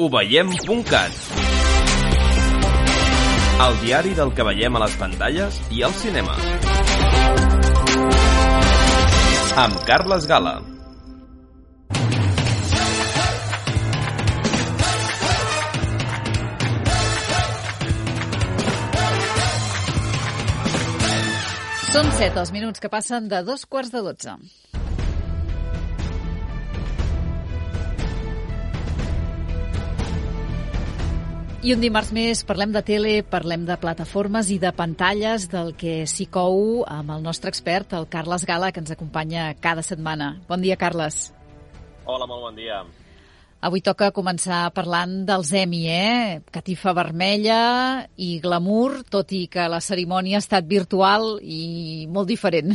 Oveiem.cat El diari del que veiem a les pantalles i al cinema. Amb Carles Gala. Són set els minuts que passen de dos quarts de dotze. I un dimarts més parlem de tele, parlem de plataformes i de pantalles del que s'hi cou amb el nostre expert, el Carles Gala, que ens acompanya cada setmana. Bon dia, Carles. Hola, molt bon dia. Avui toca començar parlant dels Emmy, eh? Catifa vermella i glamour, tot i que la cerimònia ha estat virtual i molt diferent.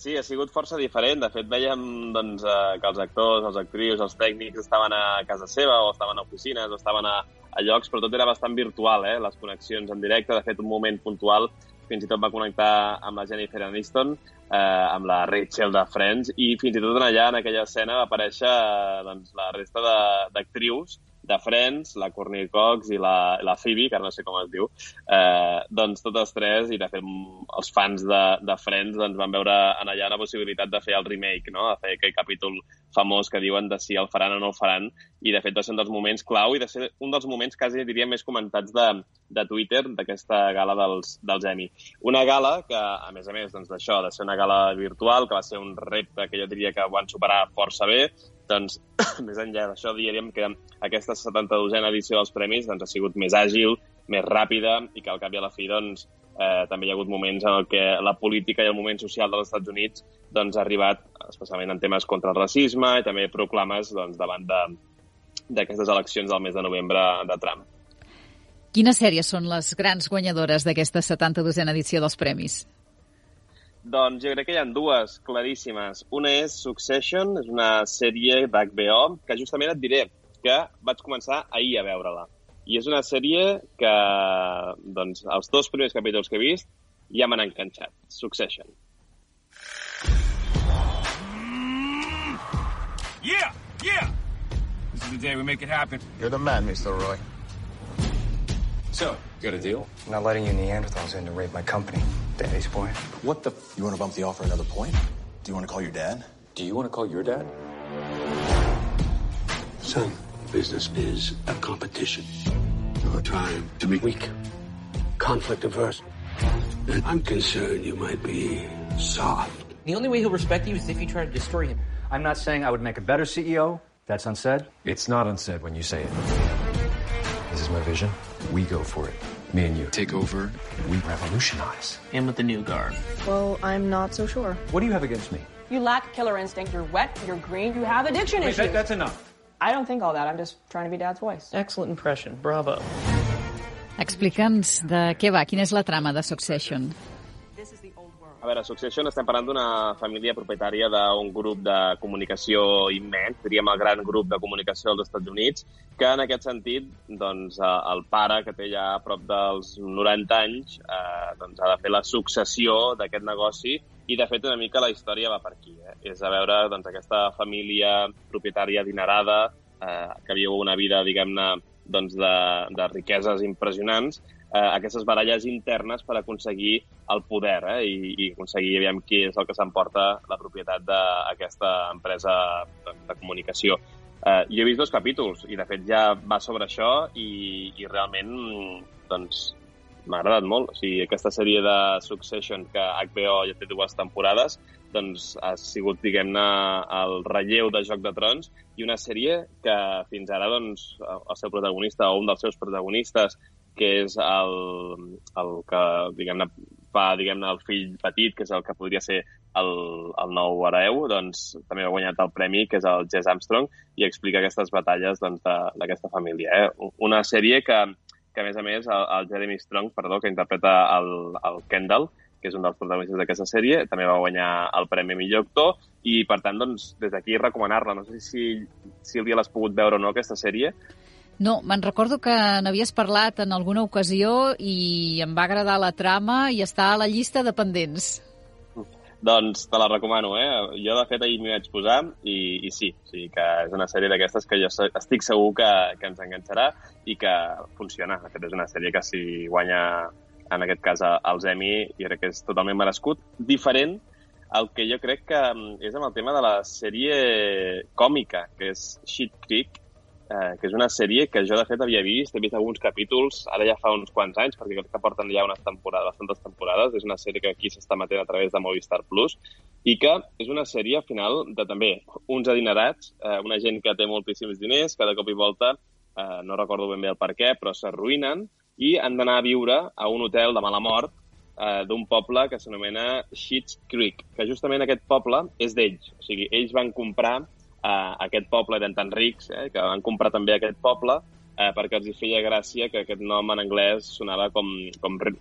Sí, ha sigut força diferent. De fet, veiem doncs, eh, que els actors, els actrius, els tècnics estaven a casa seva o estaven a oficines o estaven a, a llocs, però tot era bastant virtual, eh? les connexions en directe. De fet, un moment puntual fins i tot va connectar amb la Jennifer Aniston, eh, amb la Rachel de Friends, i fins i tot en allà, en aquella escena, va aparèixer eh, doncs, la resta d'actrius de Friends, la Courtney Cox i la, la Phoebe, que ara no sé com es diu, eh, doncs totes tres, i de fet els fans de, de Friends doncs, van veure en allà la possibilitat de fer el remake, no? de fer aquell capítol famós que diuen de si el faran o no el faran, i de fet va ser un dels moments clau i de ser un dels moments quasi diria més comentats de, de Twitter d'aquesta gala dels, dels Emmy. Una gala que, a més a més doncs, d'això, de ser una gala virtual, que va ser un repte que jo diria que van superar força bé, doncs, més enllà d'això, diríem que aquesta 72a edició dels premis doncs, ha sigut més àgil, més ràpida i que al cap i a la fi doncs, eh, també hi ha hagut moments en que la política i el moment social dels Estats Units doncs, ha arribat, especialment en temes contra el racisme i també proclames doncs, davant d'aquestes de, eleccions del mes de novembre de Trump. Quines sèries són les grans guanyadores d'aquesta 72a edició dels premis? Doncs jo crec que hi ha dues claríssimes. Una és Succession, és una sèrie d'HBO, que justament et diré que vaig començar ahir a veure-la. I és una sèrie que, doncs, els dos primers capítols que he vist ja m'han enganxat. Succession. Yeah, yeah! This is the day we make it happen. You're the man, Mr. Roy. So, got a deal? I'm not letting you Neanderthals in to raid my company, daddy's boy. What the? You want to bump the offer another point? Do you want to call your dad? Do you want to call your dad? Son, business is a competition. You're trying to be weak, conflict averse. And I'm concerned you might be soft. The only way he'll respect you is if you try to destroy him. I'm not saying I would make a better CEO. That's unsaid. It's not unsaid when you say it. This is my vision. We go for it. Me and you. Take over. We revolutionize. And with the new guard. Well, I'm not so sure. What do you have against me? You lack killer instinct. You're wet. You're green. You have addiction Wait, issues. that, that's enough. I don't think all that. I'm just trying to be Dad's voice. Excellent impression. Bravo. Explica'ns de què va, quina és la trama de Succession. A veure, Succession estem parlant d'una família propietària d'un grup de comunicació immens, diríem el gran grup de comunicació dels Estats Units, que en aquest sentit, doncs, eh, el pare, que té ja a prop dels 90 anys, eh, doncs, ha de fer la successió d'aquest negoci i, de fet, una mica la història va per aquí. Eh? És a veure doncs, aquesta família propietària adinerada, eh, que viu una vida, diguem-ne, doncs, de, de riqueses impressionants, eh, aquestes baralles internes per aconseguir el poder eh, i, i aconseguir aviam qui és el que s'emporta la propietat d'aquesta empresa de, de comunicació. Eh, jo he vist dos capítols i, de fet, ja va sobre això i, i realment doncs, m'ha agradat molt. O sigui, aquesta sèrie de Succession que HBO ja té dues temporades doncs ha sigut, diguem-ne, el relleu de Joc de Trons i una sèrie que fins ara doncs, el seu protagonista o un dels seus protagonistes que és el, el que, diguem-ne, fa, diguem-ne, el fill petit, que és el que podria ser el, el nou hereu, doncs, també ha guanyat el premi, que és el Jess Armstrong, i explica aquestes batalles doncs, d'aquesta doncs, família. Eh? Una sèrie que, que, a més a més, el, el Jeremy Strong, perdó, que interpreta el, el Kendall, que és un dels protagonistes d'aquesta sèrie, també va guanyar el Premi Millor Actor, i, per tant, doncs, des d'aquí recomanar-la. No sé si, si l'has pogut veure o no, aquesta sèrie, no, me'n recordo que n'havies parlat en alguna ocasió i em va agradar la trama i està a la llista de pendents. Doncs te la recomano, eh? Jo, de fet, ahir m'hi vaig posar i, i sí, o sigui que és una sèrie d'aquestes que jo estic segur que, que ens enganxarà i que funciona. De fet, és una sèrie que si guanya, en aquest cas, els Emmy, i crec que és totalment merescut. Diferent el que jo crec que mm, és amb el tema de la sèrie còmica, que és Shit Creek, eh, que és una sèrie que jo, de fet, havia vist, he vist alguns capítols, ara ja fa uns quants anys, perquè crec que porten ja unes temporades, bastantes temporades, és una sèrie que aquí s'està matent a través de Movistar Plus, i que és una sèrie, al final, de també uns adinerats, eh, una gent que té moltíssims diners, cada cop i volta, eh, no recordo ben bé el per què, però s'arruïnen i han d'anar a viure a un hotel de mala mort eh, d'un poble que s'anomena Sheets Creek, que justament aquest poble és d'ells. O sigui, ells van comprar eh, aquest poble eren tan rics eh, que van comprar també aquest poble eh, perquè els hi feia gràcia que aquest nom en anglès sonava com, com eh,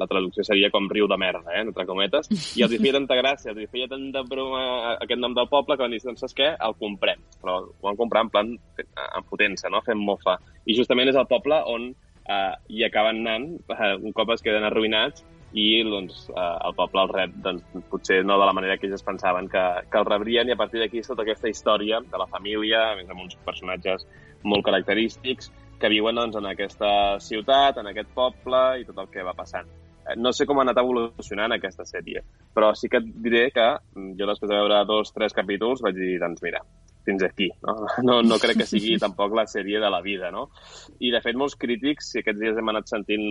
la traducció seria com riu de merda, eh, entre cometes, i els hi feia tanta gràcia, els hi feia tanta broma aquest nom del poble que van dir, doncs saps què? El comprem. Però ho van comprar en plan en potència, no? fent mofa. I justament és el poble on eh, hi acaben anant, eh, un cop es queden arruïnats, i doncs, eh, el poble el rep doncs, potser no de la manera que ells es pensaven que, que el rebrien i a partir d'aquí tota aquesta història de la família, més amb uns personatges molt característics que viuen doncs, en aquesta ciutat, en aquest poble i tot el que va passant. Eh, no sé com ha anat evolucionant aquesta sèrie, però sí que et diré que mm, jo després de veure dos, tres capítols vaig dir, doncs mira, fins aquí. No? No, no crec que sigui tampoc la sèrie de la vida, no? I, de fet, molts crítics, si aquests dies hem anat sentint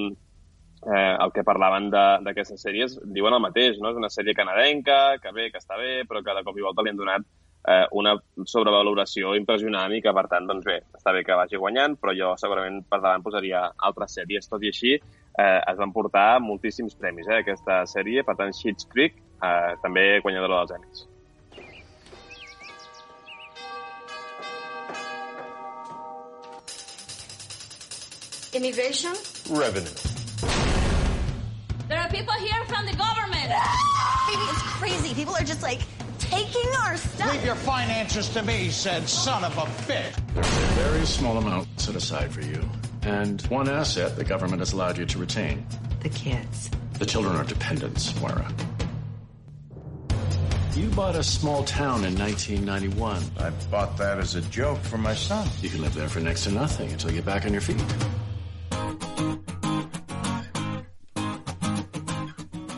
eh, el que parlaven d'aquestes sèries diuen el mateix, no? És una sèrie canadenca, que bé, que està bé, però que de cop i volta li han donat eh, una sobrevaloració impressionant i que, per tant, doncs bé, està bé que vagi guanyant, però jo segurament per davant posaria altres sèries. Tot i així, eh, es van portar moltíssims premis, eh, aquesta sèrie. Per tant, Schitt's Creek, eh, també guanyadora dels Emmys. Immigration? Revenue. There are people here from the government. Baby, it's crazy. People are just like taking our stuff. Leave your finances to me, said son of a bitch. There's a very small amount set aside for you. And one asset the government has allowed you to retain. The kids. The children are dependents, Moira. You bought a small town in 1991. I bought that as a joke for my son. You can live there for next to nothing until you get back on your feet.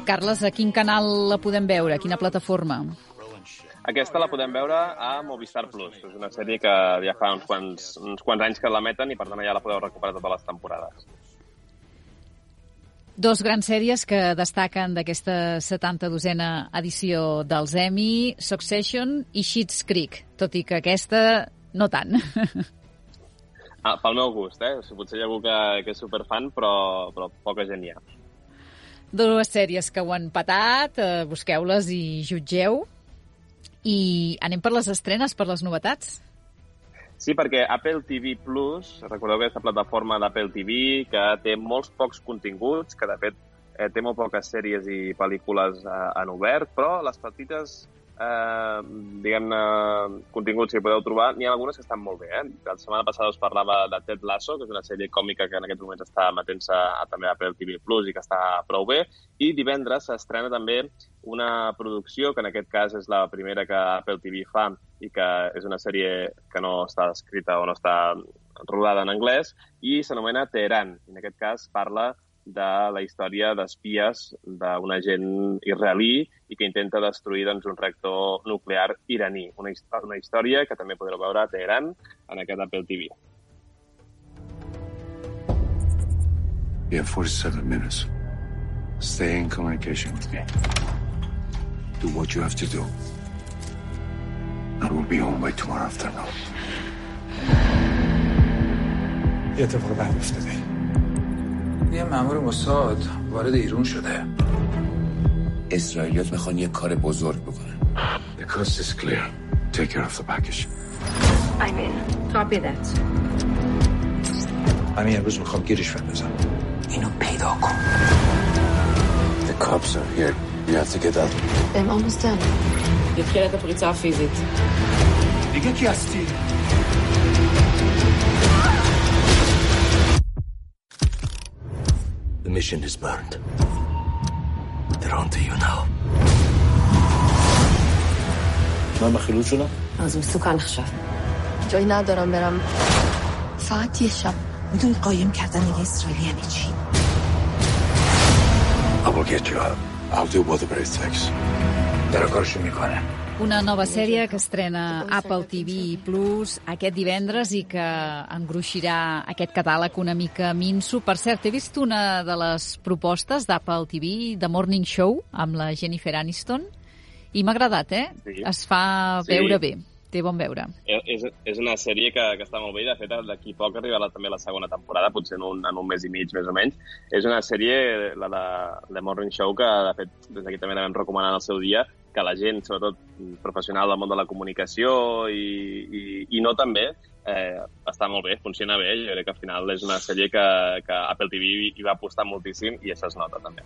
Carles, a quin canal la podem veure? A quina plataforma? Aquesta la podem veure a Movistar Plus. És una sèrie que ja fa uns quants, uns quants anys que la meten i, per tant, ja la podeu recuperar totes les temporades. Dos grans sèries que destaquen d'aquesta 72a edició dels Emmy, Succession i Schitt's Creek, tot i que aquesta no tant. Ah, pel meu gust, eh? Potser hi ha algú que, que és superfan, però, però poca gent hi ha dues sèries que ho han patat, eh, busqueu-les i jutgeu. I anem per les estrenes, per les novetats? Sí, perquè Apple TV Plus, recordeu aquesta plataforma d'Apple TV que té molts pocs continguts, que de fet eh, té molt poques sèries i pel·lícules eh, en obert, però les petites eh, diguem-ne, continguts que podeu trobar, n'hi ha algunes que estan molt bé. Eh? La setmana passada us parlava de Ted Lasso, que és una sèrie còmica que en aquests moments està matent-se també a Apple TV Plus i que està prou bé. I divendres s'estrena també una producció, que en aquest cas és la primera que Apple TV fa i que és una sèrie que no està escrita o no està rodada en anglès, i s'anomena Teheran. En aquest cas parla de la història d'espies d'un agent israelí i que intenta destruir doncs, un reactor nuclear iraní. Una, una història que també podreu veure a Teheran en aquest Apple TV. You have 47 minutes. Stay in communication with me. Do what you have to do. I will be home by tomorrow afternoon. You have to forget about yesterday. یه مامور موساد وارد ایران شده اسرائیلیات میخوان یه کار بزرگ بکنن The coast is clear. Take care of the package. I'm in. Copy that. همین امروز میخوام گیرش بندازم اینو پیدا کن The cops are here. You have to get out. I'm almost done. התחילה את הפריצה הפיזית. دیگه کی هستی؟ nation is burned. They're onto you now. من مخلوط شدم؟ از مسکن خشب جایی ندارم برم فقط یه شب می‌دونی قایم کردن یه اسرائیل یعنی چی؟ I will get you up. I'll do what it takes. داره کارشو می‌کنه Una nova sèrie que estrena Apple TV Plus aquest divendres i que engruixirà aquest catàleg una mica minso. Per cert, he vist una de les propostes d'Apple TV, The Morning Show, amb la Jennifer Aniston, i m'ha agradat, eh? Sí. Es fa Sí. veure bé, té bon veure. Eh, És, és una sèrie que, que està molt bé i, de fet, d'aquí poc arribarà també la segona temporada, potser en un, en un mes i mig, més o menys. És una sèrie, la de The Morning Show, que, de fet, des d'aquí també la vam recomanar en el seu dia, que la gent, sobretot professional del món de la comunicació i, i, i no també, eh, està molt bé, funciona bé. Jo crec que al final és una sèrie que, que Apple TV hi va apostar moltíssim i això es nota també.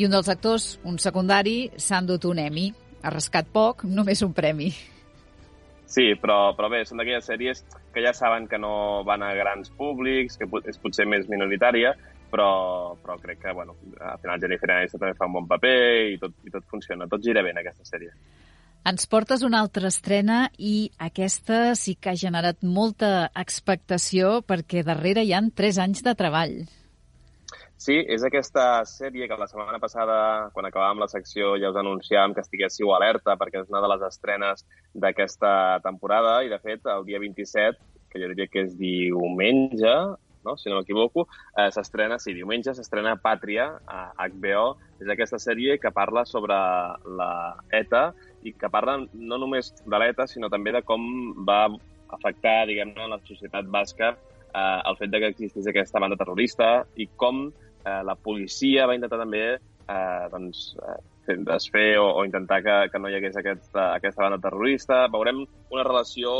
I un dels actors, un secundari, s'ha endut un Emmy. Ha rascat poc, només un premi. Sí, però, però bé, són d'aquelles sèries que ja saben que no van a grans públics, que és potser més minoritària, però, però crec que, bueno, al final Jennifer Aniston també fa un bon paper i tot, i tot funciona, tot gira bé en aquesta sèrie. Ens portes una altra estrena i aquesta sí que ha generat molta expectació perquè darrere hi han 3 anys de treball. Sí, és aquesta sèrie que la setmana passada, quan acabàvem la secció, ja us anunciàvem que estiguéssiu alerta perquè és una de les estrenes d'aquesta temporada i, de fet, el dia 27, que jo diria que és diumenge, no? si no m'equivoco, eh, s'estrena, sí, diumenge s'estrena Pàtria a HBO. És aquesta sèrie que parla sobre la ETA i que parla no només de l'ETA, sinó també de com va afectar, diguem-ne, la societat basca eh, el fet de que existís aquesta banda terrorista i com eh, la policia va intentar també eh, doncs, eh, fer- desfer o, o intentar que, que no hi hagués aquesta, aquesta banda terrorista. Veurem una relació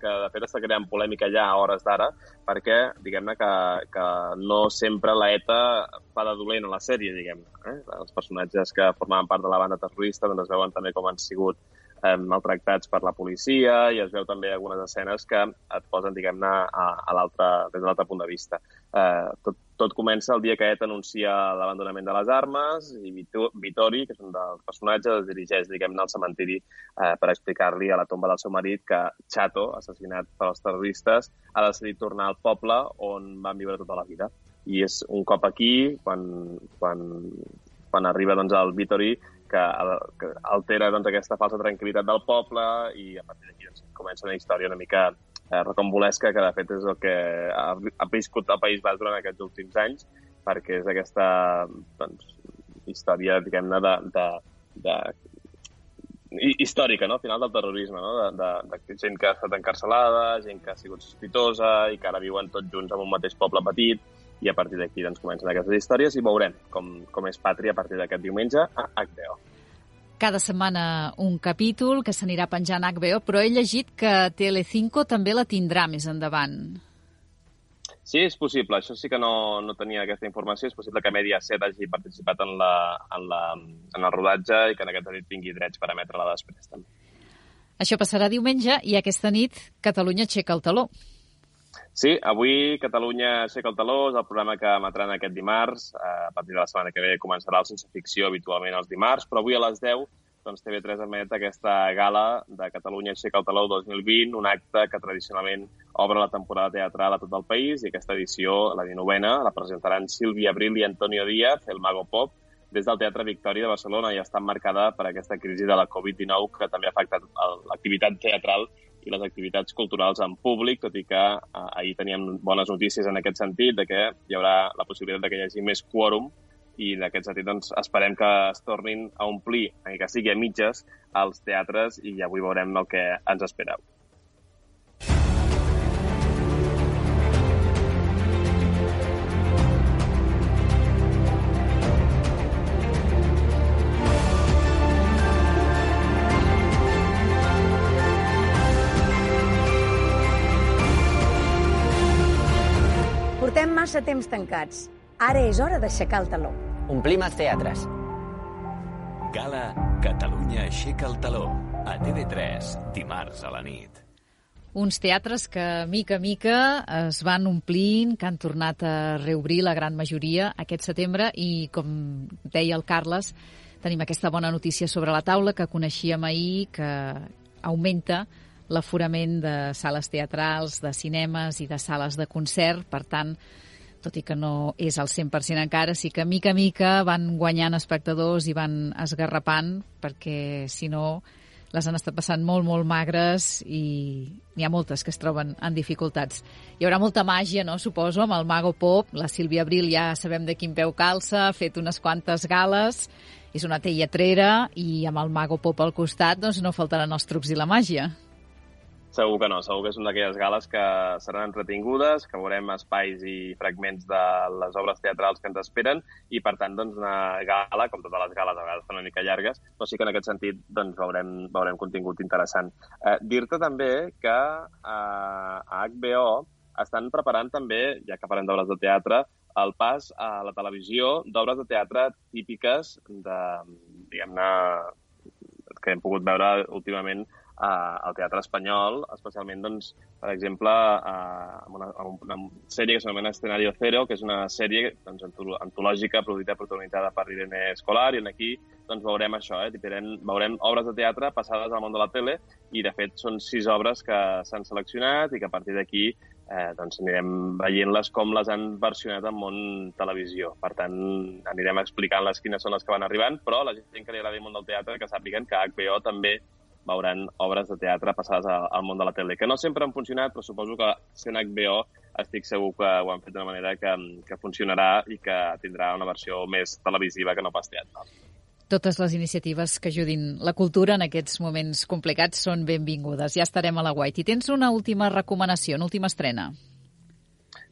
que, de fet, està creant polèmica ja a hores d'ara, perquè, diguem-ne, que, que no sempre la ETA fa de dolent a la sèrie, diguem-ne. Eh? Els personatges que formaven part de la banda terrorista doncs, es veuen també com han sigut eh, maltractats per la policia i es veu també algunes escenes que et posen, diguem-ne, a, a l'altre, des de l'altre punt de vista. Eh, tot, tot comença el dia que ETA anuncia l'abandonament de les armes i Vittori, que és un dels personatges, es dirigeix, diguem-ne, al cementiri eh, per explicar-li a la tomba del seu marit que Chato, assassinat per els terroristes, ha decidit tornar al poble on van viure tota la vida. I és un cop aquí, quan, quan, quan arriba doncs, el Vittori, que, que altera doncs, aquesta falsa tranquil·litat del poble i a partir d'aquí doncs, comença una història una mica eh, rocambolesca que de fet és el que ha, ha viscut el País Basc durant aquests últims anys perquè és aquesta doncs, història, diguem-ne, de, de, de, hi- històrica, no?, al final del terrorisme, no?, de, de, de gent que ha estat encarcelada, gent que ha sigut sospitosa i que ara viuen tots junts en un mateix poble petit i a partir d'aquí doncs, comencen aquestes històries i veurem com, com és Pàtria a partir d'aquest diumenge a HBO. Cada setmana un capítol que s'anirà penjant a HBO, però he llegit que Telecinco també la tindrà més endavant. Sí, és possible. Això sí que no, no tenia aquesta informació. És possible que Mediaset hagi participat en, la, en, la, en el rodatge i que en aquest sentit tingui drets per emetre-la després. També. Això passarà diumenge i aquesta nit Catalunya aixeca el taló. Sí, avui Catalunya aixeca el taló, és el programa que emetran aquest dimarts. Eh, A partir de la setmana que ve començarà el Sense Ficció habitualment els dimarts, però avui a les 10 doncs, TV3 emet aquesta gala de Catalunya aixeca el taló 2020, un acte que tradicionalment obre la temporada teatral a tot el país i aquesta edició, la 19a, la presentaran Sílvia Abril i Antonio Díaz, el Mago Pop, des del Teatre Victòria de Barcelona i està marcada per aquesta crisi de la Covid-19 que també ha afectat l'activitat teatral i les activitats culturals en públic, tot i que eh, ahir teníem bones notícies en aquest sentit, de que hi haurà la possibilitat de que hi hagi més quòrum i en aquest sentit doncs, esperem que es tornin a omplir, encara que sigui a mitges, els teatres i avui veurem el que ens espereu. Temps tancats. Ara és hora d'aixecar el taló. Omplim els teatres. Gala Catalunya aixeca el taló. A TV3, dimarts a la nit. Uns teatres que, mica a mica, es van omplint, que han tornat a reobrir la gran majoria aquest setembre i, com deia el Carles, tenim aquesta bona notícia sobre la taula que coneixíem ahir, que augmenta l'aforament de sales teatrals, de cinemes i de sales de concert. Per tant, tot i que no és al 100% encara, sí que mica a mica van guanyant espectadors i van esgarrapant, perquè si no les han estat passant molt, molt magres i n'hi ha moltes que es troben en dificultats. Hi haurà molta màgia, no?, suposo, amb el Mago Pop. La Sílvia Abril ja sabem de quin peu calça, ha fet unes quantes gales, és una teatrera i amb el Mago Pop al costat doncs no faltaran els trucs i la màgia. Segur que no, segur que és una d'aquelles gales que seran entretingudes, que veurem espais i fragments de les obres teatrals que ens esperen i, per tant, doncs, una gala, com totes les gales, a vegades són una mica llargues, però sí que en aquest sentit doncs, veurem, veurem contingut interessant. Eh, Dir-te també que eh, a HBO estan preparant també, ja que parlem d'obres de teatre, el pas a la televisió d'obres de teatre típiques de, diguem-ne, que hem pogut veure últimament eh, al teatre espanyol, especialment, doncs, per exemple, amb, una, amb una sèrie que s'anomena Escenario Cero, que és una sèrie doncs, antològica produïda i protagonitzada per Irene Escolar, i aquí doncs, veurem això, eh? Veurem, veurem obres de teatre passades al món de la tele, i de fet són sis obres que s'han seleccionat i que a partir d'aquí eh, doncs anirem veient-les com les han versionat en món televisió. Per tant, anirem explicant-les quines són les que van arribant, però la gent que li agradi el món del teatre que sàpiguen que HBO també veuran obres de teatre passades al món de la tele, que no sempre han funcionat, però suposo que sent HBO estic segur que ho han fet d'una manera que, que funcionarà i que tindrà una versió més televisiva que no pas teatral. Totes les iniciatives que ajudin la cultura en aquests moments complicats són benvingudes. Ja estarem a la White. I tens una última recomanació, una última estrena.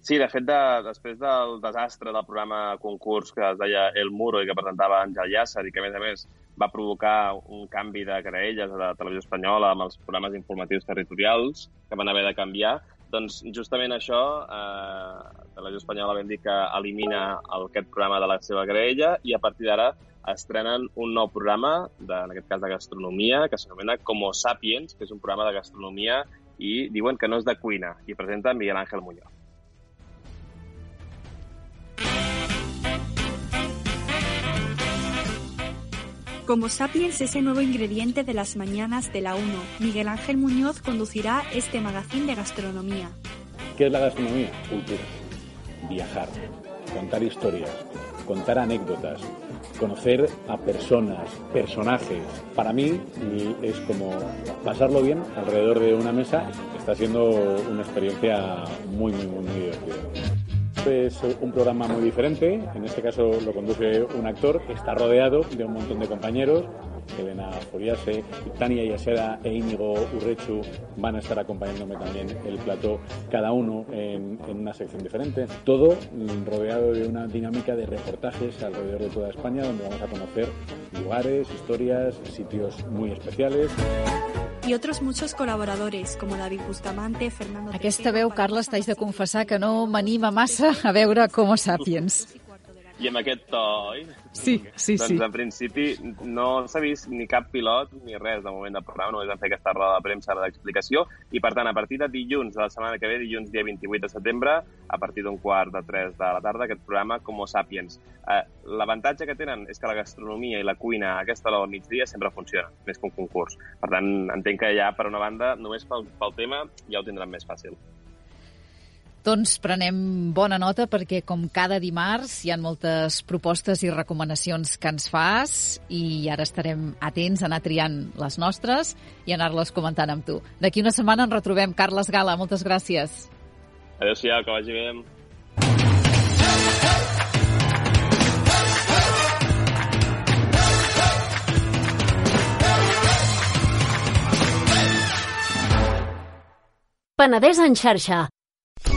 Sí, de fet, de, després del desastre del programa concurs que es deia El Muro i que presentava Àngel Llàcer i que, a més a més, va provocar un canvi de creelles a la televisió espanyola amb els programes informatius territorials que van haver de canviar, doncs justament això, eh, Televisió Espanyola vam dir que elimina el, aquest programa de la seva graella i a partir d'ara estrenen un nou programa, de, en aquest cas de gastronomia, que s'anomena Como Sapiens, que és un programa de gastronomia i diuen que no és de cuina, i presenta Miguel Ángel Muñoz. Como Sapiens es el nuevo ingrediente de las mañanas de la 1. Miguel Ángel Muñoz conducirá este magazín de gastronomía. ¿Qué es la gastronomía? Cultura. Viajar, contar historias, contar anécdotas, conocer a personas, personajes. Para mí es como pasarlo bien alrededor de una mesa. Está siendo una experiencia muy, muy, muy divertida. Es un programa muy diferente, en este caso lo conduce un actor, está rodeado de un montón de compañeros, Elena Foriase, Tania Yasera e Íñigo Urrechu van a estar acompañándome también el plató, cada uno en, en una sección diferente, todo rodeado de una dinámica de reportajes alrededor de toda España donde vamos a conocer lugares, historias, sitios muy especiales y otros muchos colaboradores, como David Bustamante, Fernando... Aquesta veu, Carles, t'haig de confessar que no m'anima massa a veure Como Sapiens. I amb aquest to, oi? Sí, sí, doncs, sí. en principi, no s'ha vist ni cap pilot ni res de moment del programa, només vam fer aquesta roda de premsa d'explicació, i per tant, a partir de dilluns de la setmana que ve, dilluns dia 28 de setembre, a partir d'un quart de 3 de la tarda, aquest programa Como Sapiens. Eh, L'avantatge que tenen és que la gastronomia i la cuina a aquesta hora del migdia sempre funciona, més que un concurs. Per tant, entenc que ja, per una banda, només pel, pel tema ja ho tindran més fàcil. Doncs prenem bona nota perquè com cada dimarts hi ha moltes propostes i recomanacions que ens fas i ara estarem atents a anar triant les nostres i anar-les comentant amb tu. D'aquí una setmana ens retrobem. Carles Gala, moltes gràcies. Adéu-siau, que vagi bé. Penedès en xarxa.